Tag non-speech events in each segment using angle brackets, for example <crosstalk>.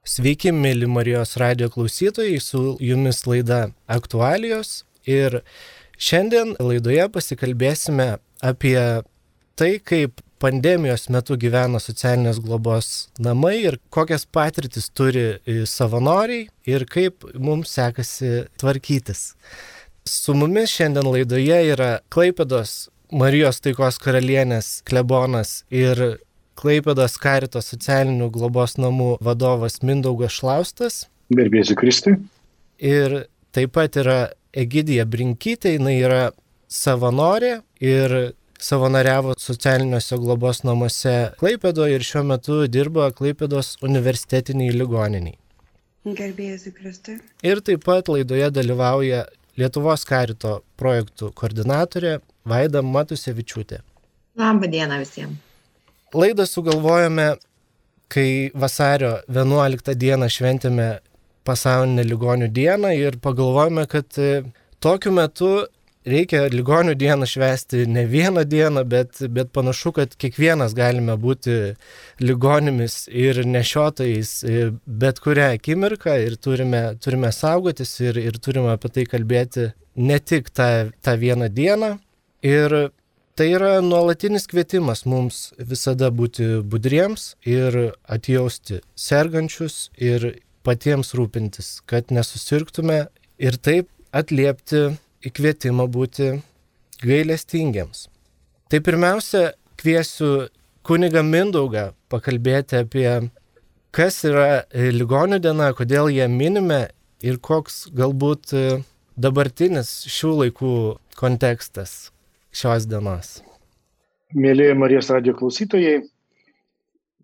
Sveiki, mėly Marijos radio klausytojai, su jumis laida aktualijos ir šiandien laidoje pasikalbėsime apie tai, kaip pandemijos metu gyvena socialinės globos namai ir kokias patirtis turi savanoriai ir kaip mums sekasi tvarkytis. Su mumis šiandien laidoje yra Klaipedos Marijos taikos karalienės klebonas ir Klaipėdos karito socialinių globos namų vadovas Mindaugas Šlaustas. Gerbėsiu Kristui. Ir taip pat yra Egidija Brinkytė, jinai yra savanorė ir savanoriavo socialiniuose globos namuose Klaipėdoje ir šiuo metu dirba Klaipėdos universitetiniai ligoniniai. Gerbėsiu Kristui. Ir taip pat laidoje dalyvauja Lietuvos karito projektų koordinatorė Vaida Matusevičiūtė. Labą dieną visiems. Laidą sugalvojome, kai vasario 11 dieną šventėme pasaulinę ligonių dieną ir pagalvojome, kad e, tokiu metu reikia ligonių dieną švesti ne vieną dieną, bet, bet panašu, kad kiekvienas galime būti ligonimis ir nešiotojais e, bet kurią akimirką ir turime, turime saugotis ir, ir turime apie tai kalbėti ne tik tą, tą vieną dieną. Ir Tai yra nuolatinis kvietimas mums visada būti budriems ir atjausti sergančius ir patiems rūpintis, kad nesusirgtume ir taip atliepti įkvietimą būti gailestingiams. Tai pirmiausia, kviesiu kunigą Mindaugą pakalbėti apie, kas yra ligonių diena, kodėl ją minime ir koks galbūt dabartinis šių laikų kontekstas šios dienos. Mėlyje Marijos radio klausytojai,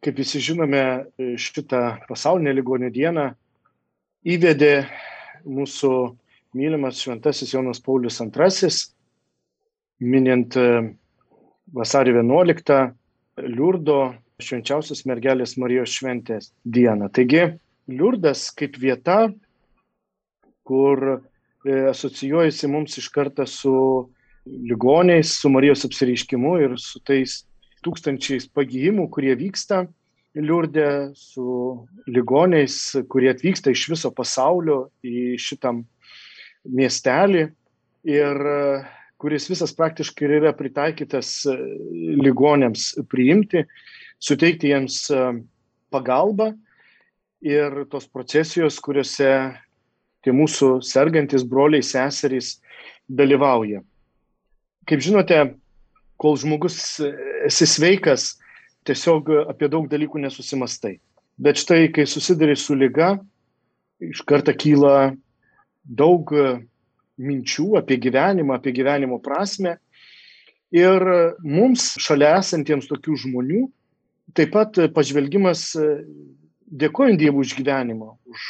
kaip visi žinome, šitą pasaulinę ligonių dieną įvedė mūsų mylimas šventasis Jonas Paulius II, minint e, vasario 11 Liurdo švenčiausios mergelės Marijos šventės dieną. Taigi, Liurdas kaip vieta, kur e, asocijuojasi mums iš karto su ligoniais, su Marijos apsireiškimu ir su tais tūkstančiais pagyjimų, kurie vyksta Liurdė, su ligoniais, kurie atvyksta iš viso pasaulio į šitam miestelį ir kuris visas praktiškai yra pritaikytas ligonėms priimti, suteikti jiems pagalbą. Ir tos procesijos, kuriuose tie mūsų sergantis broliai, seserys dalyvauja kaip žinote, kol žmogus esi sveikas, tiesiog apie daug dalykų nesusimastai. Bet štai, kai susidari su lyga, iš karto kyla daug minčių apie gyvenimą, apie gyvenimo prasme. Ir mums šalia esantiems tokių žmonių, taip pat pažvelgimas dėkojant Dievui už gyvenimą, už,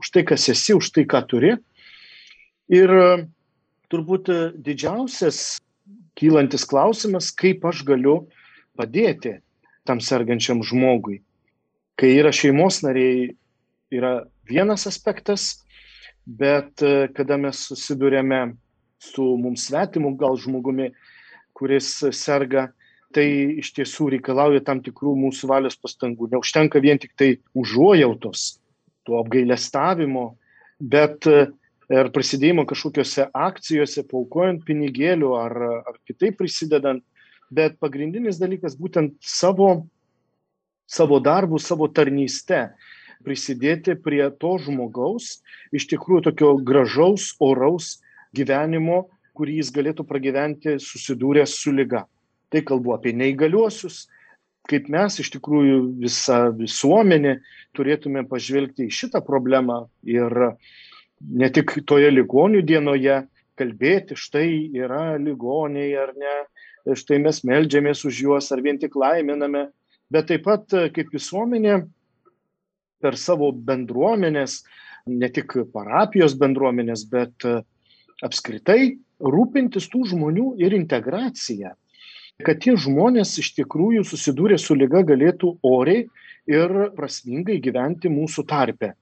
už tai, kas esi, už tai, ką turi. Ir turbūt didžiausias kylantis klausimas, kaip aš galiu padėti tam sergančiam žmogui. Kai yra šeimos nariai, yra vienas aspektas, bet kada mes susidurėme su mums svetimu gal žmogumi, kuris serga, tai iš tiesų reikalauja tam tikrų mūsų valios pastangų. Neužtenka vien tik tai užuojautos, to apgailestavimo, bet ar prisidėjimo kažkokiose akcijose, paukojant pinigėlių ar, ar kitaip prisidedant, bet pagrindinis dalykas būtent savo, savo darbų, savo tarnyste prisidėti prie to žmogaus, iš tikrųjų tokio gražaus, oraus gyvenimo, kurį jis galėtų pragyventi susidūręs su lyga. Tai kalbu apie neįgaliuosius, kaip mes iš tikrųjų visa visuomenė turėtume pažvelgti į šitą problemą ir ne tik toje ligonių dienoje kalbėti, štai yra ligoniai ar ne, štai mes melžiamės už juos ar vien tik laiminame, bet taip pat kaip visuomenė per savo bendruomenės, ne tik parapijos bendruomenės, bet apskritai rūpintis tų žmonių ir integracija, kad tie žmonės iš tikrųjų susidūrę su lyga galėtų oriai ir prasmingai gyventi mūsų tarpe.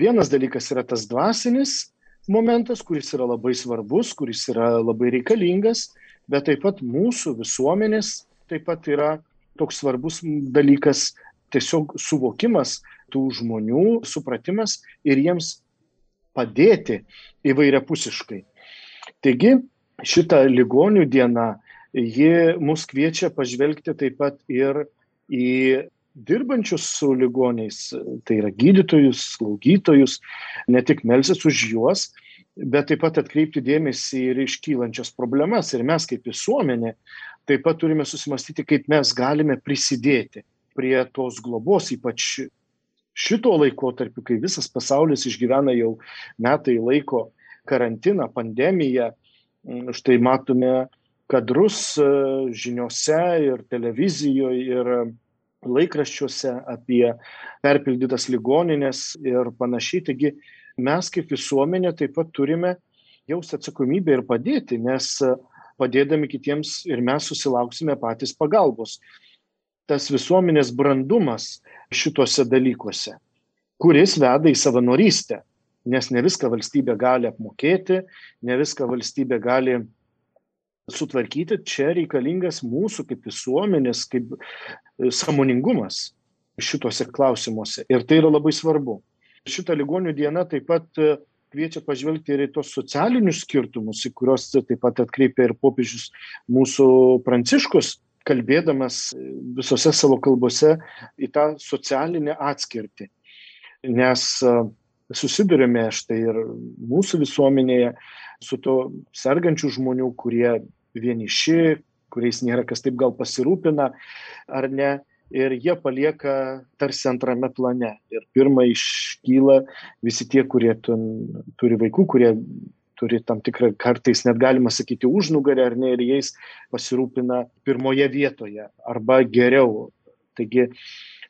Vienas dalykas yra tas dvasinis momentas, kuris yra labai svarbus, kuris yra labai reikalingas, bet taip pat mūsų visuomenės taip pat yra toks svarbus dalykas tiesiog suvokimas tų žmonių supratimas ir jiems padėti įvairiapusiškai. Taigi, šita ligonių diena, ji mus kviečia pažvelgti taip pat ir į dirbančius su ligoniais, tai yra gydytojus, slaugytojus, ne tik melsis už juos, bet taip pat atkreipti dėmesį ir iškylančias problemas. Ir mes kaip visuomenė taip pat turime susimastyti, kaip mes galime prisidėti prie tos globos, ypač šito laiko tarp, kai visas pasaulis išgyvena jau metai laiko karantiną, pandemiją. Štai matome kadrus e, žiniuose ir televizijoje ir laikraščiuose apie perpildytas ligoninės ir panašiai. Taigi mes kaip visuomenė taip pat turime jausti atsakomybę ir padėti, nes padėdami kitiems ir mes susilauksime patys pagalbos. Tas visuomenės brandumas šituose dalykuose, kuris veda į savanorystę, nes ne viską valstybė gali apmokėti, ne viską valstybė gali sutvarkyti, čia reikalingas mūsų kaip visuomenės, kaip samoningumas šituose klausimuose. Ir tai yra labai svarbu. Šita ligonių diena taip pat e, kviečia pažvelgti ir į tos socialinius skirtumus, į kuriuos taip pat atkreipia ir popiežius mūsų pranciškus, kalbėdamas visose savo kalbose į tą socialinę atskirtį. Nes e, susidurime štai ir mūsų visuomenėje su to sergančių žmonių, kurie vieniši, kuriais nėra kas taip gal pasirūpina ar ne, ir jie palieka tarsi antrame plane. Ir pirmą iškyla visi tie, kurie turi vaikų, kurie turi tam tikrą kartais net galima sakyti užnugarį ar ne ir jais pasirūpina pirmoje vietoje arba geriau. Taigi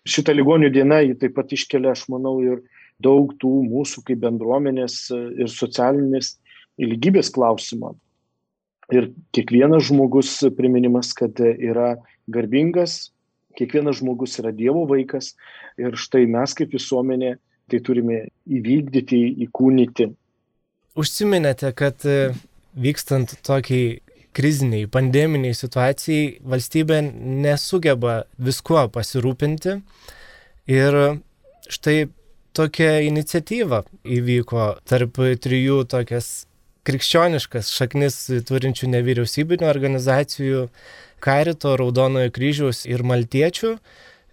šita ligonių diena jį taip pat iškelia, aš manau, ir daug tų mūsų kaip bendruomenės ir socialinės lygybės klausimą. Ir kiekvienas žmogus priminimas, kad yra garbingas, kiekvienas žmogus yra Dievo vaikas ir štai mes kaip visuomenė tai turime įvykdyti, įkūnyti. Užsiminėte, kad e, vykstant tokiai kriziniai, pandeminiai situacijai valstybė nesugeba viskuo pasirūpinti ir štai tokia iniciatyva įvyko tarp trijų tokias krikščioniškas šaknis turinčių nevyriausybinių organizacijų Karito, Raudonojo kryžiaus ir Maltiečių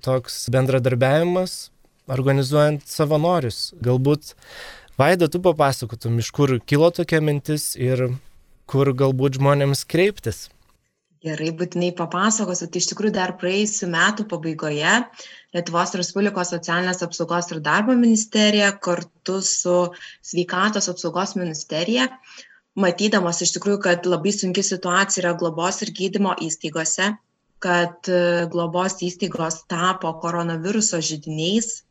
toks bendradarbiavimas organizuojant savanorius. Galbūt Vaida, tu papasakotum, iš kur kilo tokia mintis ir kur galbūt žmonėms kreiptis. Gerai, būtinai papasakosiu. Tai iš tikrųjų dar praėjusiu metu pabaigoje Lietuvos Respublikos socialinės apsaugos ir darbo ministerija kartu su sveikatos apsaugos ministerija matydamos iš tikrųjų, kad labai sunki situacija yra globos ir gydymo įstaigose, kad e, globos įstaigos tapo koronaviruso žydiniais,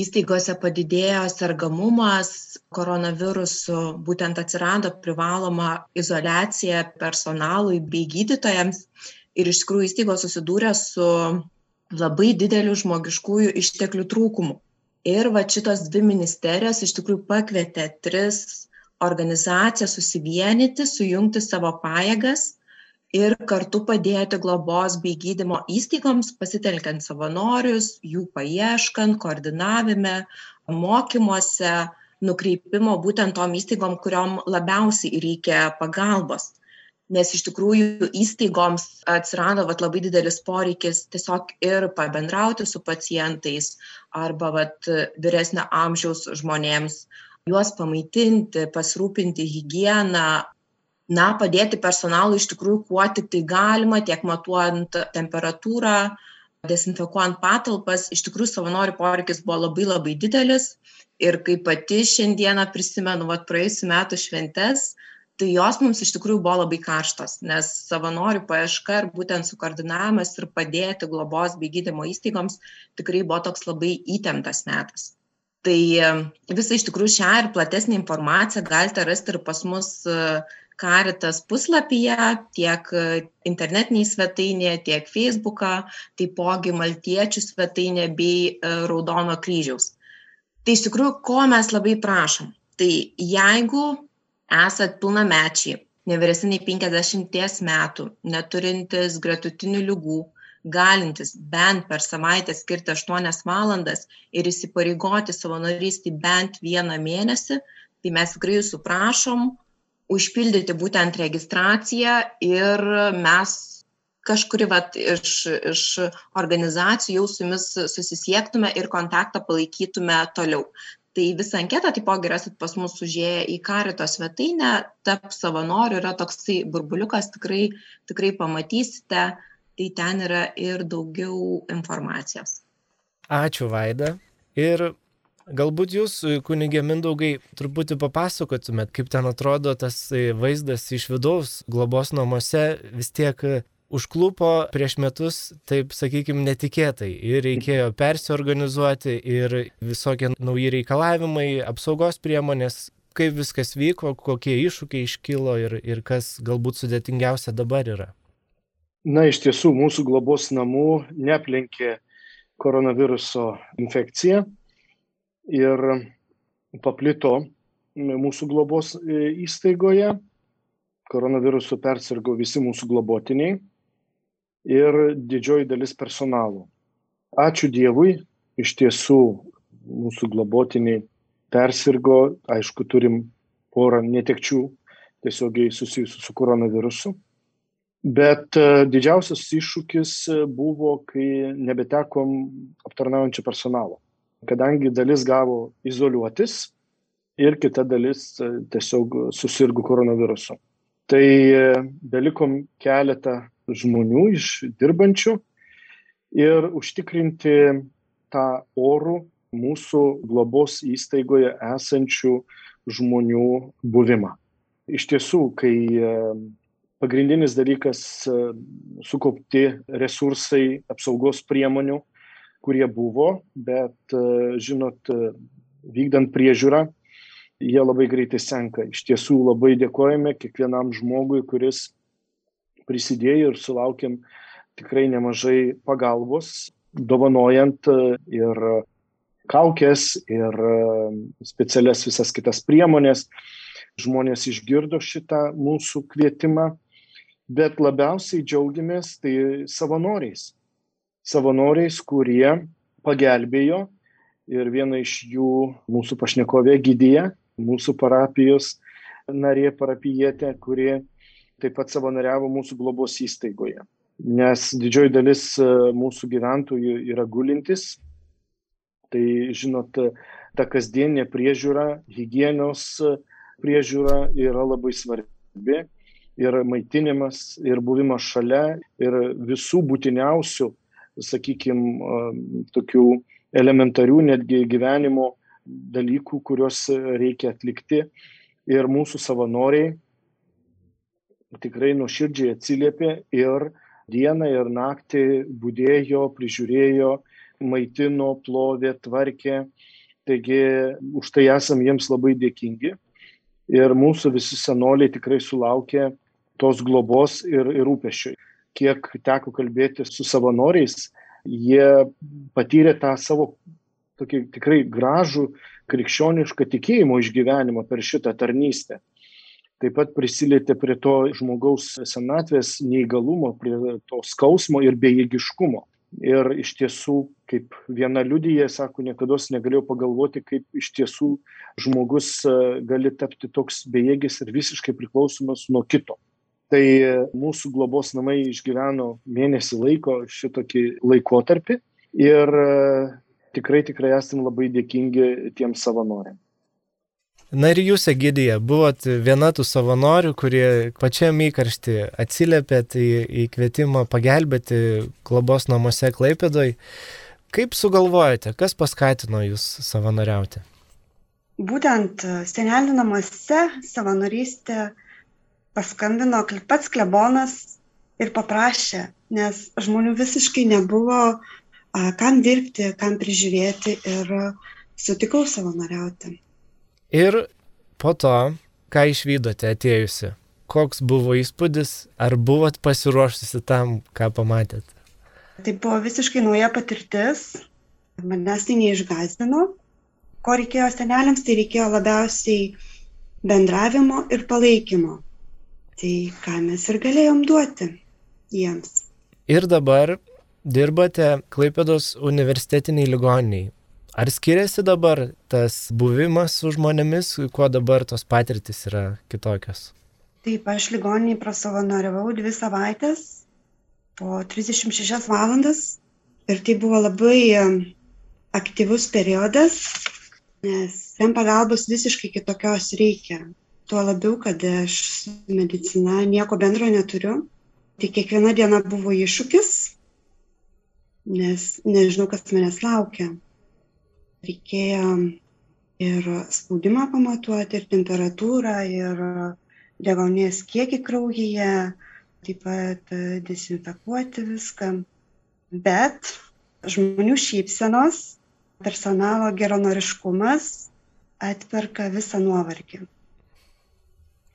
įstaigose padidėjo sergamumas koronavirusu, būtent atsirado privaloma izolacija personalui bei gydytojams ir iš tikrųjų įstaigos susidūrė su labai dideliu žmogiškųjų išteklių trūkumu. Ir va šitos dvi ministerijos iš tikrųjų pakvietė tris organizaciją susivienyti, sujungti savo pajėgas ir kartu padėti globos bei gydymo įstaigoms, pasitelkiant savanorius, jų paieškant, koordinavime, mokymuose, nukreipimo būtent tom įstaigom, kuriuom labiausiai reikia pagalbos. Nes iš tikrųjų įstaigoms atsirado vat, labai didelis poreikis tiesiog ir pabendrauti su pacientais arba vat, vyresnio amžiaus žmonėms, juos pamaitinti, pasirūpinti higieną, na, padėti personalui iš tikrųjų kuo tik tai galima, tiek matuojant temperatūrą, dezinfekuojant patalpas. Iš tikrųjų, savanorių poreikis buvo labai labai didelis ir kaip pati šiandieną prisimenu, vad praėjusiu metu šventes, tai jos mums iš tikrųjų buvo labai karštos, nes savanorių paieška ir būtent sukoordinavimas ir padėti globos bei gydymo įstaigoms tikrai buvo toks labai įtemptas metas tai visą iš tikrųjų šią ir platesnę informaciją galite rasti ir pas mus Karitas puslapyje, tiek e, internetiniai svetainėje, tiek Facebooką, taipogi Maltiečių svetainė bei e, Raudono kryžiaus. Tai iš tikrųjų, ko mes labai prašom? Tai jeigu esat pilnamečiai, nevyresniai 50 metų, neturintis gretutinių lygų, galintis bent per savaitę skirti 8 valandas ir įsipareigoti savanorystį bent vieną mėnesį, tai mes tikrai jūsų prašom užpildyti būtent registraciją ir mes kažkuri vat iš iš organizacijų jau su jumis susisiektume ir kontaktą palaikytume toliau. Tai visą anketą taipogi rasit pas mus užėję į karito svetainę tapk savanoriu yra toksai burbuliukas tikrai tikrai pamatysite tai ten yra ir daugiau informacijos. Ačiū vaida. Ir Galbūt jūs, kunigė Mindaugai, truputį papasakotumėt, kaip ten atrodo tas vaizdas iš vidaus globos namuose, vis tiek užklupo prieš metus, taip sakykime, netikėtai. Ir reikėjo persiorganizuoti ir visokie nauji reikalavimai, apsaugos priemonės, kaip viskas vyko, kokie iššūkiai iškilo ir, ir kas galbūt sudėtingiausia dabar yra. Na, iš tiesų, mūsų globos namų neaplenkė koronaviruso infekcija ir paplito mūsų globos e, įstaigoje. Koronavirusu persirgo visi mūsų globotiniai ir didžioji dalis personalo. Ačiū Dievui, iš tiesų mūsų globotiniai persirgo, aišku, turim porą netekčių tiesiogiai susijusių su koronavirusu. Bet e, didžiausias iššūkis buvo, kai nebetekom aptarnaujančio personalo. Kadangi dalis gavo izoliuotis ir kita dalis e, tiesiog susirgo koronavirusu. Tai e, belikom keletą žmonių iš dirbančių ir užtikrinti tą orų mūsų globos įstaigoje esančių žmonių buvimą. Iš tiesų, kai e, pagrindinis dalykas sukaupti resursai apsaugos priemonių, kurie buvo, bet, e, žinot, vykdant priežiūrą, jie labai greitai senka. Iš tiesų labai dėkojame kiekvienam žmogui, kuris prisidėjo ir sulaukėm tikrai nemažai pagalbos, dovanojant e, ir kaukės, ir e, specialias visas kitas priemonės. Žmonės išgirdo šitą mūsų kvietimą, bet labiausiai džiaugiamės tai savanoriais. Savanoriais, kurie pagelbėjo ir viena iš jų mūsų pašnekovė gydėja, mūsų parapijos narė parapijietė, kurie taip pat savanoriavo mūsų globos įstaigoje. Nes didžioji dalis e, mūsų gyventojų yra gulintis. Tai, žinot, ta kasdienė priežiūra, hygienos e, priežiūra yra labai svarbi. Ir maitinimas, ir buvimas šalia, ir visų būtiniausių, sakykime, tokių elementarių netgi gyvenimo dalykų, kuriuos reikia atlikti. Ir mūsų savanoriai tikrai nuoširdžiai atsiliepė ir dieną ir naktį būdėjo, prižiūrėjo, maitino, plovė, tvarkė. Taigi už tai esam jiems labai dėkingi. Ir mūsų visi senoliai tikrai sulaukė tos globos ir, ir rūpešiai. Kiek teko kalbėti su savanoriais, jie patyrė tą savo tokį tikrai gražų krikščionišką tikėjimo išgyvenimą per šitą tarnystę taip pat prisilietė prie to žmogaus senatvės neįgalumo, prie to skausmo ir bejėgiškumo. Ir iš tiesų, kaip viena liudyje, sako, niekada negalėjau pagalvoti, kaip iš tiesų žmogus e, gali tapti toks bejėgis ir visiškai priklausomas nuo kito. Tai mūsų globos namai išgyveno mėnesį laiko šitokį laikotarpį ir e, tikrai, tikrai esame labai dėkingi tiem savanoriam. Na ir jūs, Egidija, buvot viena tų savanorių, kurie pačiam įkaršti atsiliepėt į, į kvietimą pagelbėti globos namuose Klaipėdoj. Kaip sugalvojate, kas paskatino jūs savanoriauti? Būtent senelių namuose savanorystė paskambino pats klebonas ir paprašė, nes žmonių visiškai nebuvo, kam dirbti, kam prižiūrėti ir sutikau savanoriauti. Ir po to, ką išvydote atėjusi, koks buvo įspūdis, ar buvot pasiruošusi tam, ką pamatėt? Tai buvo visiškai nauja patirtis, manęs tai neišgazdino. Ko reikėjo seneliams, tai reikėjo labiausiai bendravimo ir palaikymo. Tai ką mes ir galėjom duoti jiems. Ir dabar dirbate Klaipėdos universitetiniai ligoniniai. Ar skiriasi dabar tas buvimas su žmonėmis, kuo dabar tos patirtis yra kitokios? Taip, aš ligoniniai prasavanoriavau dvi savaitės po 36 valandas ir tai buvo labai aktyvus periodas, nes ten pagalbos visiškai kitokios reikia. Tuo labiau, kad aš su medicina nieko bendro neturiu. Tai kiekviena diena buvo iššūkis, nes nežinau, kas manęs laukia. Reikėjo ir spaudimą pamatuoti, ir temperatūrą, ir degonės kiekį kraujyje, taip pat dezinfekuoti viską. Bet žmonių šypsenos personalo geranoriškumas atperka visą nuovargį.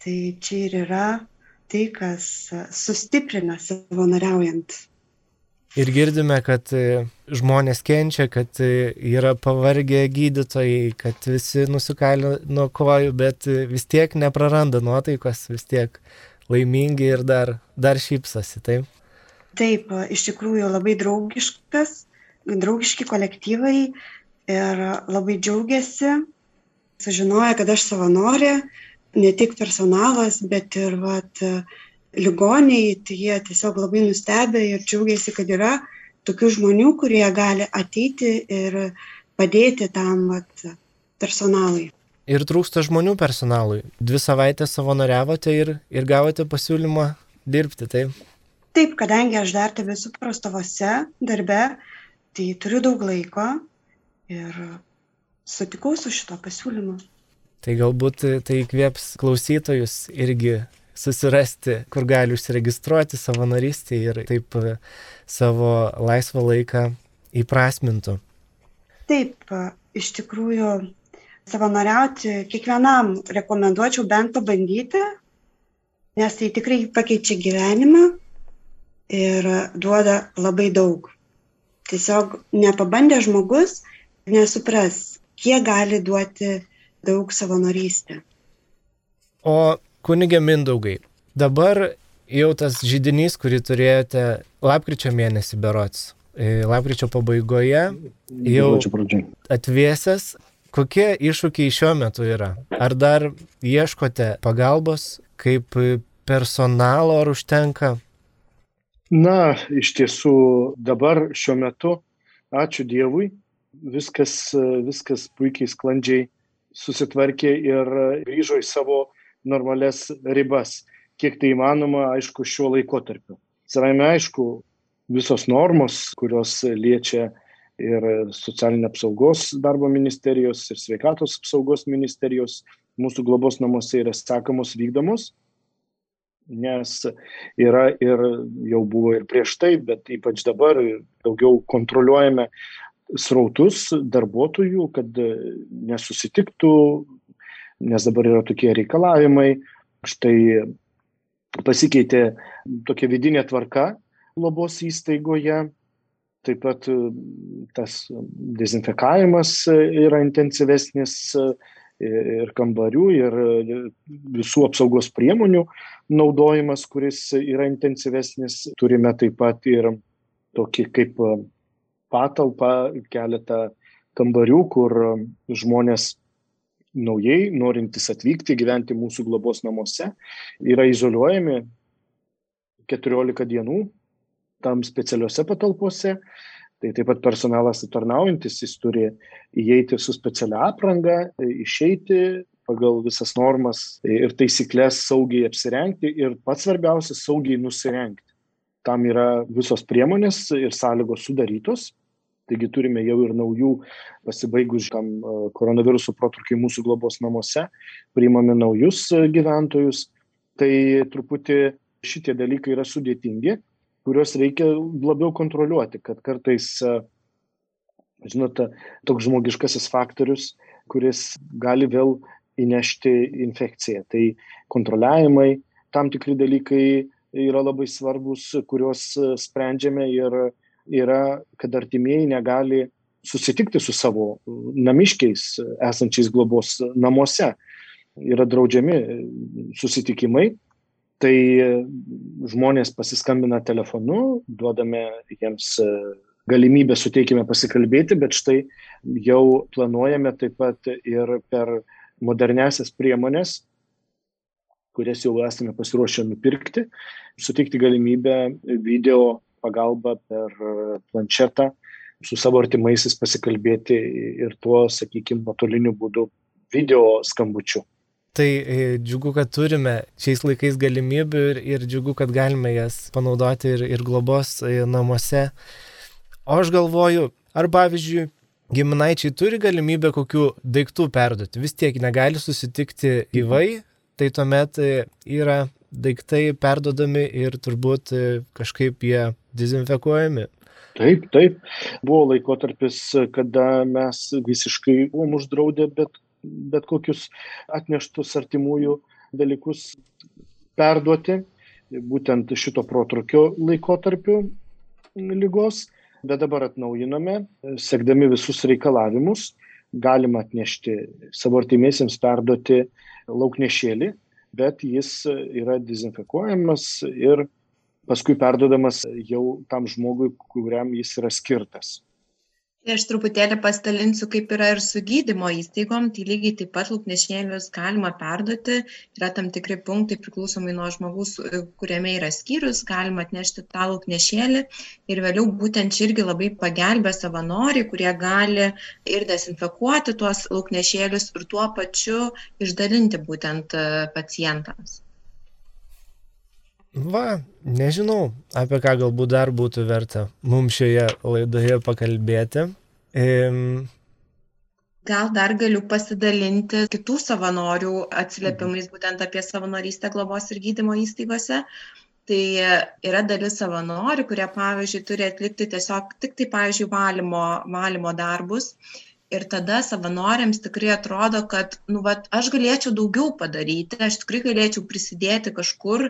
Tai čia ir yra tai, kas sustiprina savanoriaujant. Ir girdime, kad e, žmonės kenčia, kad e, yra pavargę gydytojai, kad visi nusikalė nuo kojų, bet e, vis tiek nepraranda nuotaikos, vis tiek laimingi ir dar, dar šypsosi, taip? Taip, iš tikrųjų labai draugiškas, draugiški kolektyvai, ir labai džiaugiasi, sužinoja, kad aš savanorė, ne tik personalas, bet ir vat, ligoniai, tai jie tiesiog labai nustebė ir džiaugiasi, kad yra tokių žmonių, kurie gali ateiti ir padėti tam vat, personalui. Ir trūksta žmonių personalui. Dvi savaitės savanoriavote ir, ir gavote pasiūlymą dirbti, taip? Taip, kadangi aš dar tebesu prastovose darbe, tai turiu daug laiko ir sutikau su šito pasiūlymu. Tai galbūt tai įkvėps klausytojus irgi susirasti, kur gali užsiregistruoti savanorystį ir taip savo laisvą laiką įprasmintų. Taip, iš tikrųjų, savanoriauti kiekvienam rekomenduočiau bent pabandyti, nes tai tikrai pakeičia gyvenimą ir duoda labai daug. Tiesiog nepabandė žmogus, nesupras, kiek gali duoti daug savanorystė. O kunigė Mindaugai, dabar jau tas žydinys, kurį turėjote lapkričio mėnesį berots, e, lapkričio pabaigoje, jau atvėsęs, kokie iššūkiai šiuo metu yra? Ar dar ieškote pagalbos, kaip personalo ar užtenka? Na, iš tiesų dabar šiuo metu, ačiū Dievui, viskas, viskas puikiai sklandžiai susitvarkė ir grįžo į savo normales ribas, kiek tai įmanoma, aišku, šiuo laikotarpiu. Savame aišku, visos normos, kurios liečia ir socialinė apsaugos darbo ministerijos, ir sveikatos apsaugos ministerijos, mūsų globos namuose yra sekamos vykdomos, nes yra ir jau buvo ir prieš tai, bet ypač dabar daugiau kontroliuojame srautus darbuotojų, kad e, nesusitiktų, nes dabar yra tokie reikalavimai. Štai pasikeitė tokia vidinė tvarka globos įstaigoje, taip pat e, tas dezinfekavimas yra intensyvesnis e, ir kambarių, ir visų apsaugos priemonių naudojimas, kuris yra intensyvesnis. Turime taip pat ir tokį kaip patalpą, keletą kambarių, kur žmonės naujai norintys atvykti gyventi mūsų globos namuose yra izoliuojami 14 dienų tam specialiuose patalpose. Tai taip pat personalas atarnaujantis, jis turi įeiti su specialia apranga, išeiti pagal visas normas ir taisyklės saugiai apsirengti ir pats svarbiausias saugiai nusirengti tam yra visos priemonės ir sąlygos sudarytos. Taigi turime jau ir naujų pasibaigus tam e, koronaviruso protrukiai mūsų globos namuose, priimame naujus e, gyventojus. Tai truputį šitie dalykai yra sudėtingi, kuriuos reikia labiau kontroliuoti, kad kartais, e, žinote, toks žmogiškasis faktorius, kuris gali vėl įnešti infekciją. Tai kontroliavimai, tam tikri dalykai yra labai svarbus, kuriuos sprendžiame ir yra, kad artimieji negali susitikti su savo namiškiais esančiais globos namuose. Yra draudžiami susitikimai Tai žmonės pasiskambina telefonu, duodame jiems galimybę, suteikime pasikalbėti, bet štai jau planuojame taip pat ir per modernesias priemonės, kurias jau esame pasiruošę nupirkti, suteikti galimybę video pagalba per planšetą su savo artimaisiais pasikalbėti ir tuo, sakykime, nuotoliniu būdu video skambučiu. Tai e, džiugu, kad turime šiais laikais galimybių ir, ir džiugu, kad galime jas panaudoti ir, ir globos e, namuose. O aš galvoju, ar pavyzdžiui, giminaičiai turi galimybę kokių daiktų perduoti, vis tiek negali susitikti gyvai, tai tuomet e, yra daiktai perdodami ir turbūt kažkaip jie dezinfekuojami. Taip, taip. Buvo laikotarpis, kada mes visiškai buvom uždraudę bet bet kokius atneštus artimųjų dalykus perduoti, būtent šito protrukio laikotarpiu lygos, bet dabar atnaujiname, sekdami visus reikalavimus, galima atnešti savo artimiesiems perduoti lauknešėlį, bet jis yra dezinfekuojamas ir paskui perdodamas jau tam žmogui, kuriam jis yra skirtas. Tai aš truputėlį pasidalinsiu, kaip yra ir su gydymo įstaigom, tai lygiai taip pat lūpnešėlius galima perduoti, yra tam tikri punktai priklausomai nuo žmogus, kuriame yra skyrius, galima atnešti tą lūpnešėlį ir vėliau būtent čia irgi labai pagelbė savanoriai, kurie gali ir dezinfekuoti tuos lūpnešėlius ir tuo pačiu išdalinti būtent e, pacientams. Va, nežinau, apie ką galbūt dar būtų verta mums šioje laidoje pakalbėti. Ehm... Gal dar galiu pasidalinti kitų savanorių atsiliepimais būtent apie savanorystę globos ir gydymo įstaigose. Tai yra dalis savanorių, kurie, pavyzdžiui, turi atlikti tiesiog tik tai, pavyzdžiui, valymo, valymo darbus ir tada savanoriams tikrai atrodo kad nu vat aš galėčiau daugiau padaryti aš tikrai galėčiau prisidėti kažkur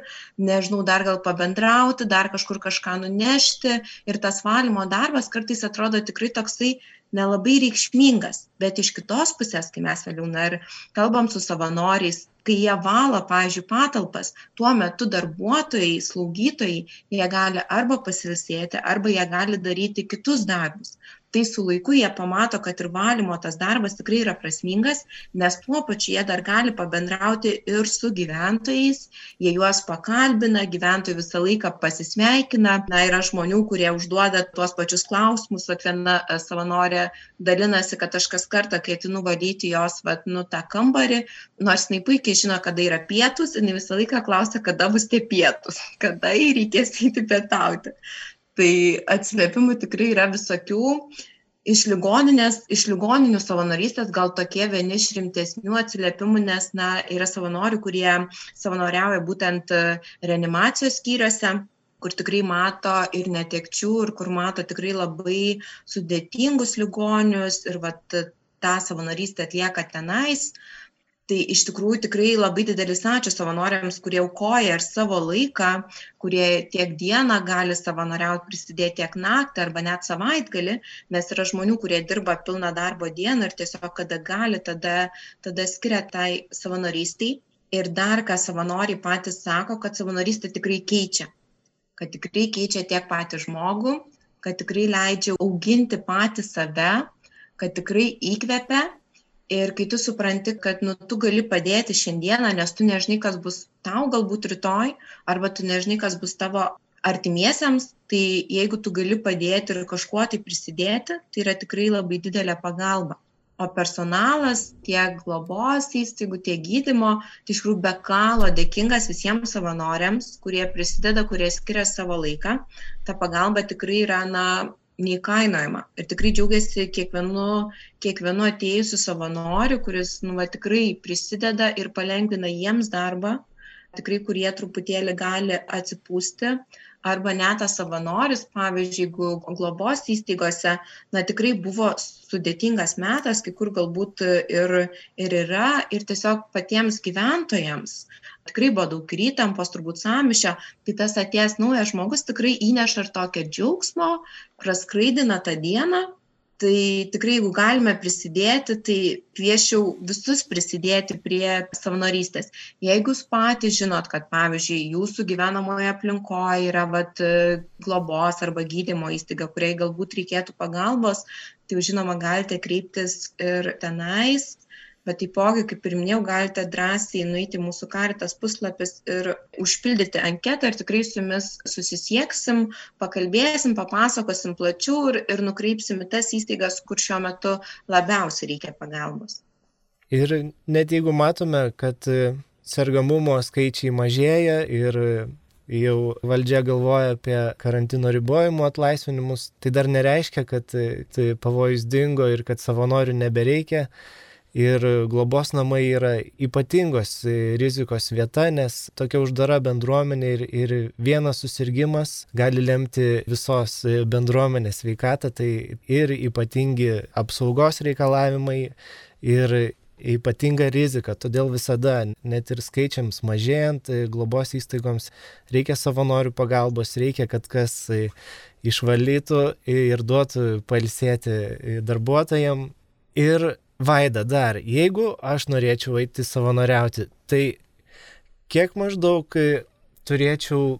nežinau dar gal pabendrauti dar kažkur kažką nunešti. Ir tas valymo darbas kartais atrodo tikrai toksai nelabai reikšmingas. Bet iš kitos pusės kai mes vėliau na ir kalbam su savanoriais kai jie valo pavyzdžiui patalpas tuo metu darbuotojai slaugytojai jie gali arba pasiilsėti arba jie gali daryti kitus darbus tai su laiku jie pamato kad ir valymo tas darbas tikrai yra prasmingas nes tuo pačiu jie dar gali pabendrauti ir su gyventojais jie juos pakalbina gyventojai visą laiką pasisveikina. Na yra žmonių kurie užduoda tuos pačius klausimus vat viena e, savanorė dalinasi kad aš kas kartą kai ateinu valyti jos vat nu tą kambarį nors jinai puikiai žino kada yra pietūs jinai visą laiką klausia kada bus tie pietūs <laughs> kada jai reikės eiti pietauti tai atsiliepimų tikrai yra visokių. Iš ligoninės, iš ligoninių savanorystės gal tokie vieni iš rimtesnių atsiliepimų, nes na, yra savanorių, kurie savanoriauja būtent reanimacijos skyriuose, kur tikrai mato ir netekčių, ir kur mato tikrai labai sudėtingus ligonius ir vat, tą savanorystę atlieka tenais. Uh, tai iš tikrųjų tikrai labai didelis ačiū savanoriams kurie aukoja ir savo laiką kurie tiek dieną gali savanoriaut prisidėt tiek naktį arba net savaitgalį nes yra žmonių kurie dirba pilną darbo dieną ir tiesiog kada gali tada tada skiria tai savanorystei. Ir dar ką savanoriai patys sako kad savanorystė tikrai keičia. Kad tikrai keičia tiek patį žmogų kad tikrai leidžia auginti patį save kad tikrai įkvepia ir kai tu supranti kad nu tu gali padėti šiandieną nes tu nežinai kas bus tau galbūt rytoj arba tu nežinai kas bus tavo artimiesiems tai jeigu tu gali padėti ir kažkuo tai prisidėti tai yra tikrai labai didelė pagalba. O personalas tiek globos įstaigų tiek gydymo tai iš tikrųjų be galo dėkingas visiems savanoriams kurie prisideda kurie skiria savo laiką. Ta pagalba tikrai yra na neįkainojama. Ir tikrai džiaugiasi kiekvienu kiekvienu atėjusiu savanoriu kuris nu va tikrai prisideda ir palengvina jiems darbą. Tikrai kurie truputėlį gali atsipūsti. Arba net tas savanoris pavyzdžiui jeigu globos įstaigose na tikrai buvo sudėtingas metas kai kur galbūt ir ir yra ir tiesiog patiems gyventojams tikrai buvo daug ir įtampos turbūt sąmyšio tai tas atėjęs naujas žmogus tikrai įneša ir tokio džiaugsmo praskraidina tą dieną. Tai tikrai jeigu galime prisidėti tai kviesčiau visus prisidėti prie savanorystės. Jeigu jūs patys žinot kad pavyzdžiui jūsų gyvenamoj aplinkoj yra vat globos arba gydymo įstaiga kuriai galbūt reikėtų pagalbos tai jūs žinoma galite kreiptis ir tenais bet taipogi kaip ir minėjau galite drąsiai nueiti į mūsų karitas puslapis ir užpildyti anketą ir tikrai su jumis susisieksim pakalbėsim papasakosim plačiau ir ir nukreipsim į tas įstaigas kur šiuo metu labiausiai reikia pagalbos ir net jeigu matome kad sergamumo skaičiai mažėja ir jau valdžia galvoja apie karantino ribojimų atlaisvinimus, tai dar nereiškia, kad tai pavojus dingo ir kad savanorių nebereikia. Ir globos namai yra ypatingos rizikos vieta, nes tokia uždara bendruomenė ir, ir vienas susirgymas gali lemti visos bendruomenės veikatą, tai ir ypatingi apsaugos reikalavimai, ir ypatinga rizika. Todėl visada, net ir skaičiams mažėjant, globos įstaigoms reikia savanorių pagalbos, reikia, kad kas išvalytų ir duotų palsėti darbuotojams. Ir Vaida, dar, jeigu aš norėčiau eiti savanoriauti, tai kiek maždaug turėčiau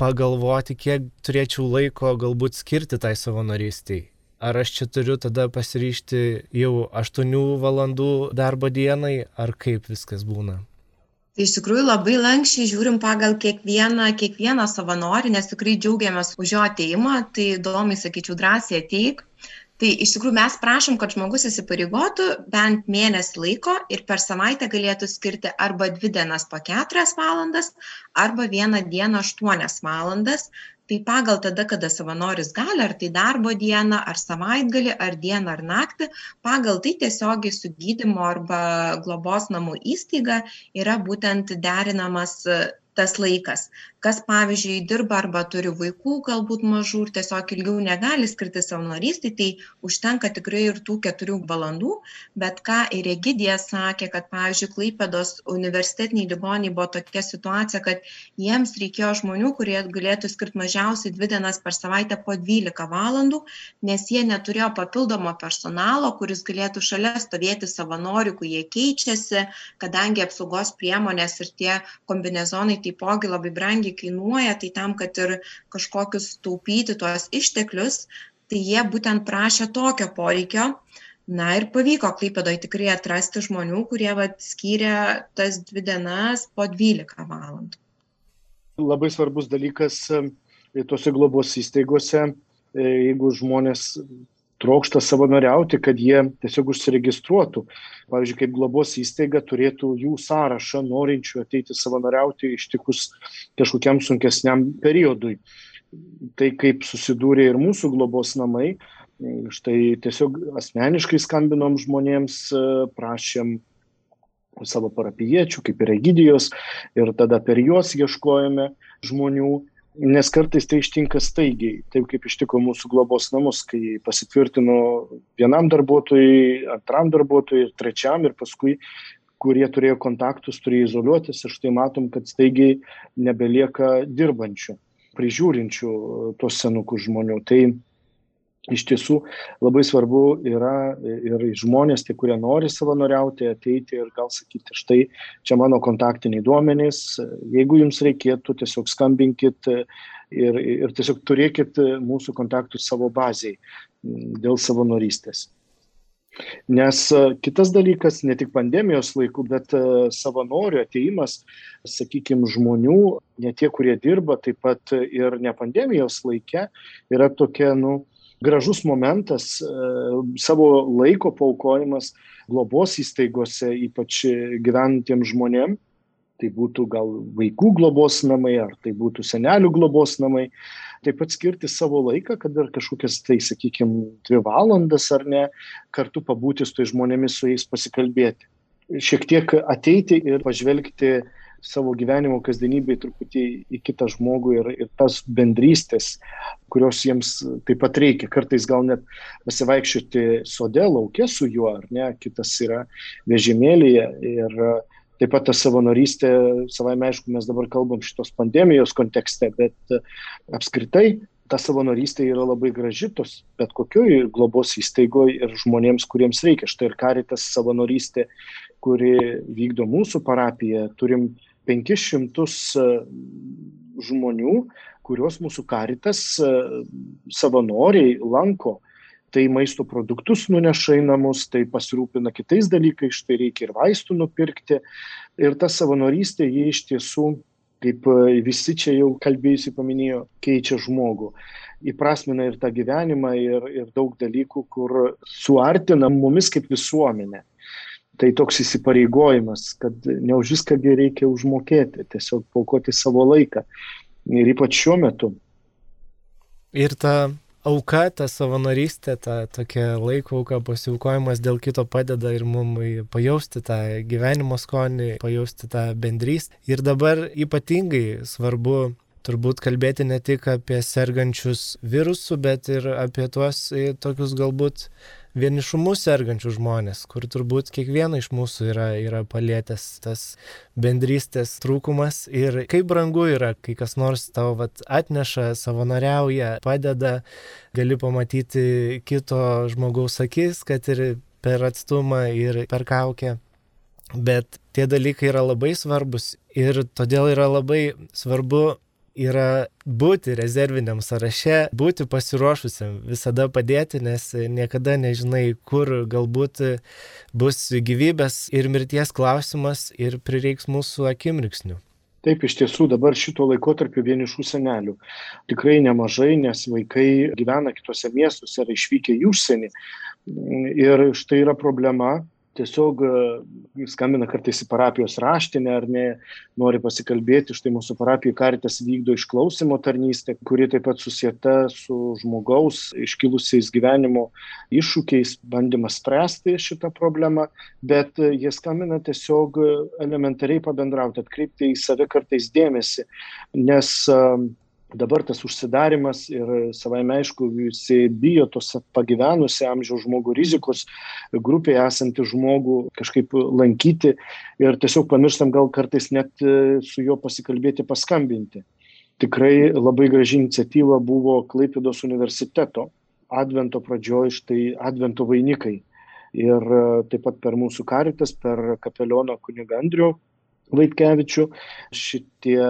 pagalvoti, kiek turėčiau laiko galbūt skirti tai savanorystiai? Ar aš čia turiu tada pasiryšti jau 8 valandų darbo dienai, ar kaip viskas būna? Tai iš tikrųjų labai lankščiai žiūrim pagal kiekvieną, kiekvieną savanorį, nes tikrai džiaugiamės už jo ateimą, tai įdomiai sakyčiau drąsiai ateik tai iš tikrųjų mes prašom kad žmogus įsipareigotų bent mėnesį laiko ir per savaitę galėtų skirti arba dvi dienas po keturias valandas arba vieną dieną aštuonias valandas. Tai pagal tada kada savanoris gali ar tai darbo dieną ar savaitgalį ar dieną ar naktį pagal tai tiesiogiai su gydymo arba globos namų įstaiga yra būtent derinamas tas laikas kas pavyzdžiui dirba arba turi vaikų galbūt mažų ir tiesiog ilgiau negali skirti savanorystei tai užtenka tikrai ir tų keturių valandų. Bet ką ir egidija sakė kad pavyzdžiui klaipėdos universitetinėj ligoninėj buvo tokia situacija kad jiems reikėjo žmonių kurie galėtų skirt mažiausiai dvi dienas per savaitę po dvylika valandų nes jie neturėjo papildomo personalo kuris galėtų šalia stovėti savanorių kai jie keičiasi kadangi apsaugos priemonės ir tie kombinezonai taipogi labai brangiai brangiai kainuoja, tai tam, kad ir kažkokius taupyti tuos išteklius, tai jie būtent prašė tokio poreikio. Na ir pavyko Klaipėdoje tikrai atrasti žmonių, kurie vat, skyrė tas dvi dienas po 12 valandų. Labai svarbus dalykas e, tuose globos įstaigose, e, jeigu žmonės trokšta savanoriauti, kad jie tiesiog užsiregistruotų. Pavyzdžiui, kaip globos įstaiga turėtų jų sąrašą norinčių ateiti savanoriauti ištikus kažkokiam sunkesniam periodui. Tai kaip susidūrė ir mūsų globos namai, štai tiesiog asmeniškai skambinom žmonėms, prašėm savo parapiečių, kaip ir Egidijos, ir tada per juos ieškojame žmonių nes kartais tai ištinka staigiai taip kaip ištiko mūsų globos namus kai pasitvirtino vienam darbuotojui antram darbuotojui ir trečiam ir paskui kurie turėjo kontaktus turėjo izoliuotis ir štai matom kad staigiai nebelieka dirbančių prižiūrinčių tuos senukus žmonių. Tai iš tiesų labai svarbu yra ir žmonės tie kurie nori savanoriauti ateiti ir gal sakyti štai čia mano kontaktiniai duomenys jeigu jums reikėtų tiesiog skambinkit ir ir tiesiog turėkit mūsų kontaktus savo bazėj dėl savanorystės. Nes kitas dalykas, ne tik pandemijos laikų, bet savanorių ateimas, sakykime, žmonių, ne tie, kurie dirba, taip pat ir ne pandemijos laikė, yra tokia, nu, gražus momentas, e, savo laiko paukojimas globos įstaigose, ypač gyventiems žmonėm. Tai būtų gal vaikų globos namai, ar tai būtų senelių globos namai. Taip pat skirti savo laiką, kad ir kažkokias, tai sakykime, dvi valandas ar ne, kartu pabūti su tai žmonėmis, su jais pasikalbėti. Šiek tiek ateiti ir pažvelgti savo gyvenimo kasdienybėj truputį į kitą žmogų ir, ir tas bendrystės, kurios jiems taip pat reikia. Kartais gal net pasivaikščioti sode, laukia su juo, ar ne, kitas yra vežimėlėje. Ir taip pat ta savanorystė, savai aišku, mes dabar kalbam šitos pandemijos kontekste, bet apskritai ta savanorystė yra labai graži tos bet kokioj globos įstaigoj ir žmonėms, kuriems reikia. Štai ir karitas savanorystė, kuri vykdo mūsų parapiją, turim 500 e, žmonių, kuriuos mūsų karitas e, savanoriai lanko. Tai maisto produktus nuneša į namus, tai pasirūpina kitais dalykais, štai reikia ir vaistų nupirkti. Ir ta savanorystė, jie iš tiesų kaip e, visi čia jau kalbėjusi paminėjo, keičia žmogų. Įprasmina ir tą gyvenimą, ir, ir daug dalykų, kur suartina mumis kaip visuomenė. Tai toks įsipareigojimas, kad ne už viską reikia užmokėti, tiesiog paukoti savo laiką. Ir ypač šiuo metu. Ir ta auka, ta savanorystė, ta tokia laiko auka, pasiaukojimas dėl kito padeda ir mums pajausti tą gyvenimo skonį, pajausti tą bendrystę. Ir dabar ypatingai svarbu turbūt kalbėti ne tik apie sergančius virusų, bet ir apie tuos tokius galbūt vienišumu sergančių žmonės, kur turbūt kiekvieno iš mūsų yra, yra palėtęs tas bendrystės trūkumas ir kaip brangu yra, kai kas nors tau vat, atneša, savanoriauja, padeda, gali pamatyti kito žmogaus akis, kad ir per atstumą ir per kaukę. Bet tie dalykai yra labai svarbus ir todėl yra labai svarbu yra būti rezerviniam sąraše, būti pasiruošusiam, visada padėti, nes niekada nežinai, kur galbūt bus gyvybės ir mirties klausimas ir prireiks mūsų akimriksnių. Taip, iš tiesų dabar šito laikotarpio vienišų senelių tikrai nemažai, nes vaikai gyvena kitose miestuose ar išvykę į užsienį. Ir štai yra problema, tiesiog e, skambina kartais į parapijos raštinę ar ne, nori pasikalbėti, štai mūsų parapijų karitas vykdo išklausimo tarnystę, kuri taip pat susieta su žmogaus iškilusiais gyvenimo iššūkiais, bandymas spręsti šitą problemą, bet e, jie skambina tiesiog elementariai pabendrauti, atkreipti į save kartais dėmesį, nes dabar tas užsidarimas ir savaime aišku visi bijo tos pagyvenusi amžiaus žmogų rizikos grupėje esantį žmogų kažkaip lankyti ir tiesiog pamirštam gal kartais net e, su juo pasikalbėti, paskambinti. Tikrai labai graži iniciatyva buvo Klaipėdos universiteto advento pradžioj, štai advento vainikai. Ir e, taip pat per mūsų karitas, per kapelioną kunigą Andrių Vaitkevičių šitie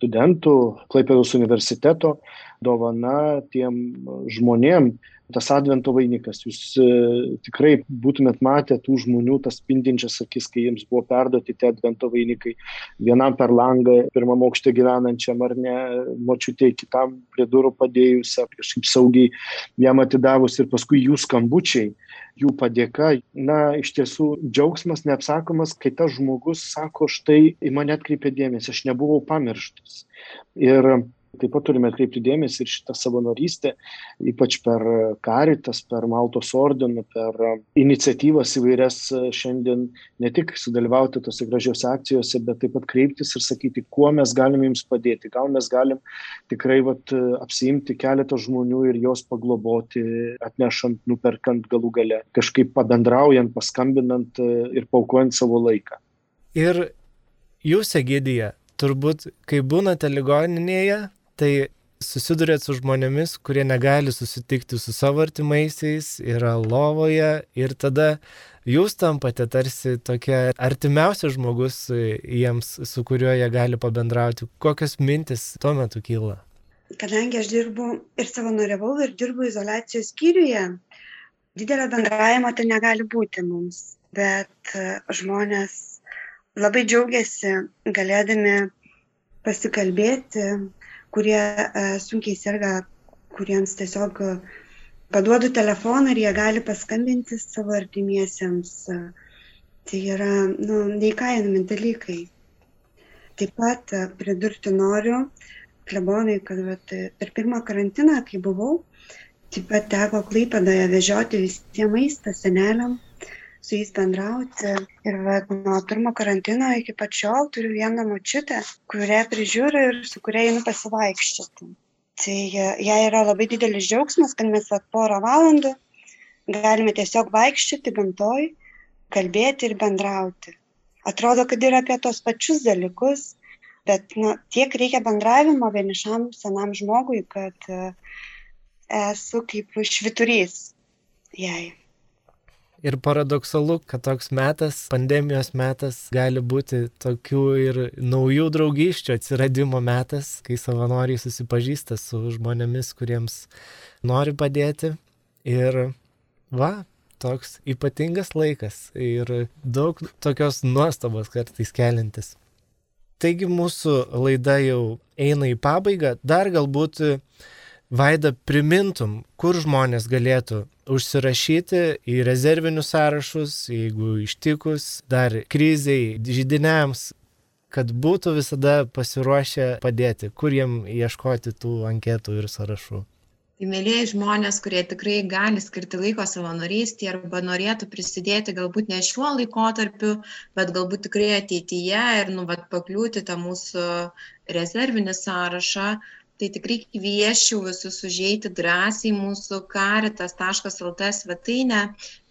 studentų Klaipėdos universiteto dovana tiem žmonėm, tas advento vainikas. Jūs e, tikrai būtumėt matę tų žmonių tas spindinčias akis, kai jiems buvo perduoti tie advento vainikai. Vienam per langą, pirmam aukšte gyvenančiam ar ne, močiutė kitam prie durų padėjusią, kažkaip saugiai jam atidavus ir paskui jų skambučiai jų padėka, na, iš tiesų džiaugsmas neapsakomas, kai tas žmogus sako, štai į mane atkreipė dėmesį, aš nebuvau pamirštas. Ir Taip pat turime atkreipti dėmesį ir šitą savanorystę, ypač per karitas, per Maltos ordiną, per iniciatyvas įvairias šiandien ne tik sudalyvauti tose gražiose akcijose, bet taip pat kreiptis ir sakyti, kuo mes galime jums padėti. Gal mes galim tikrai vat, apsiimti keletą žmonių ir juos pagloboti, atnešant, nuperkant galų gale, kažkaip pabendraujant, paskambinant ir paukojant savo laiką. Ir jūs, Egidija, turbūt, kai būnate ligoninėje, tai susidurėt su žmonėmis, kurie negali susitikti su savo artimaisiais, yra lovoje ir tada jūs tampate tarsi tokia artimiausia žmogus jiems, su kuriuo jie gali pabendrauti. Kokios mintis tuo metu kyla? Kadangi aš dirbu ir savanoriavau, ir dirbu izolacijos skyriuje, didelio bendravimo tai negali būti mums, bet žmonės labai džiaugiasi galėdami pasikalbėti, kurie e, sunkiai serga, kuriems tiesiog e, paduodu telefoną ir jie gali paskambinti savo artimiesiems. Tai yra nu, neįkainami dalykai. Taip pat e, pridurti noriu, klebonai, kad vat, per pirmą karantiną, kai buvau, taip pat teko klaipėdoje vežioti visiems maistą seneliam su jais bendrauti. Ir vat, nuo pirmo karantino iki pat šiol turiu vieną močiutę, kurią prižiūriu ir su kuria einu pasivaikščioti. Tai e, jai yra labai didelis džiaugsmas, kad mes vat, porą valandų galime tiesiog vaikščioti gamtoj, kalbėti ir bendrauti. Atrodo, kad ir apie tos pačius dalykus, bet na, tiek reikia bendravimo vienišam senam žmogui, kad e, esu kaip šviturys jai. Ir paradoksalu, kad toks metas, pandemijos metas, gali būti tokių ir naujų draugysčių atsiradimo metas, kai savanoriai susipažįsta su žmonėmis, kuriems nori padėti. Ir va, toks ypatingas laikas ir daug tokios nuostabos kartais kelintis. Taigi mūsų laida jau eina į pabaigą. Dar galbūt Vaida primintum, kur žmonės galėtų užsirašyti į rezervinius sąrašus, jeigu ištikus dar kriziai, žydiniams, kad būtų visada pasiruošę padėti, kur jiem ieškoti tų anketų ir sąrašų. Tai mėlyjei žmonės, kurie tikrai gali skirti laiko savanorystį arba norėtų prisidėti galbūt ne šiuo laikotarpiu, bet galbūt tikrai ateityje ir nu, vat, pakliūti tą mūsų rezervinį sąrašą, tai tikrai kvieščiau visus užeiti drąsiai mūsų karitas.lt svetainę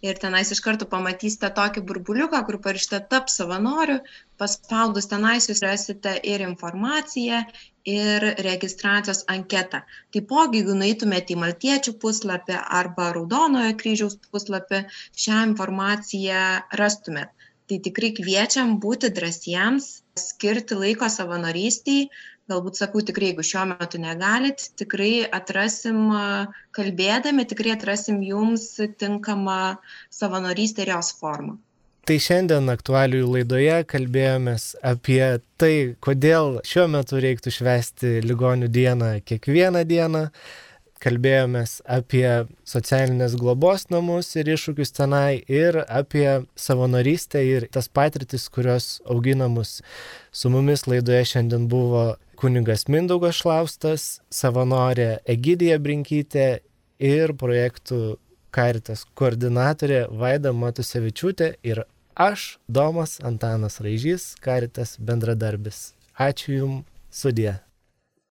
ir tenais iš karto pamatysite tokį burbuliuką, kur parašyta tap savanoriu, paspaudus tenais jūs rasite ir informaciją, ir registracijos anketą. Taipogi, jeigu nueitumėte į Maltiečių puslapį arba Raudonojo kryžiaus puslapį, šią informaciją rastumėte. Tai tikrai kviečiam būti drąsiems, skirti laiko savanorystiai, galbūt sakau tikrai, jeigu šiuo metu negalit, tikrai atrasim, kalbėdami, tikrai atrasim jums tinkamą savanorystę ir jos formą. Tai šiandien aktualiųjų laidoje kalbėjomės apie tai, kodėl šiuo metu reiktų švesti ligonių dieną kiekvieną dieną kalbėjomės apie socialinės globos namus ir iššūkius tenai ir apie savanorystę ir tas patirtis, kurios augina mus. Su mumis laidoje šiandien buvo kunigas Mindaugas Šlaustas, savanorė Egidija Brinkytė ir projektų Karitas koordinatorė Vaida Matusevičiūtė ir aš, Domas Antanas Raižys, Karitas bendradarbis. Ačiū Jums, sudė.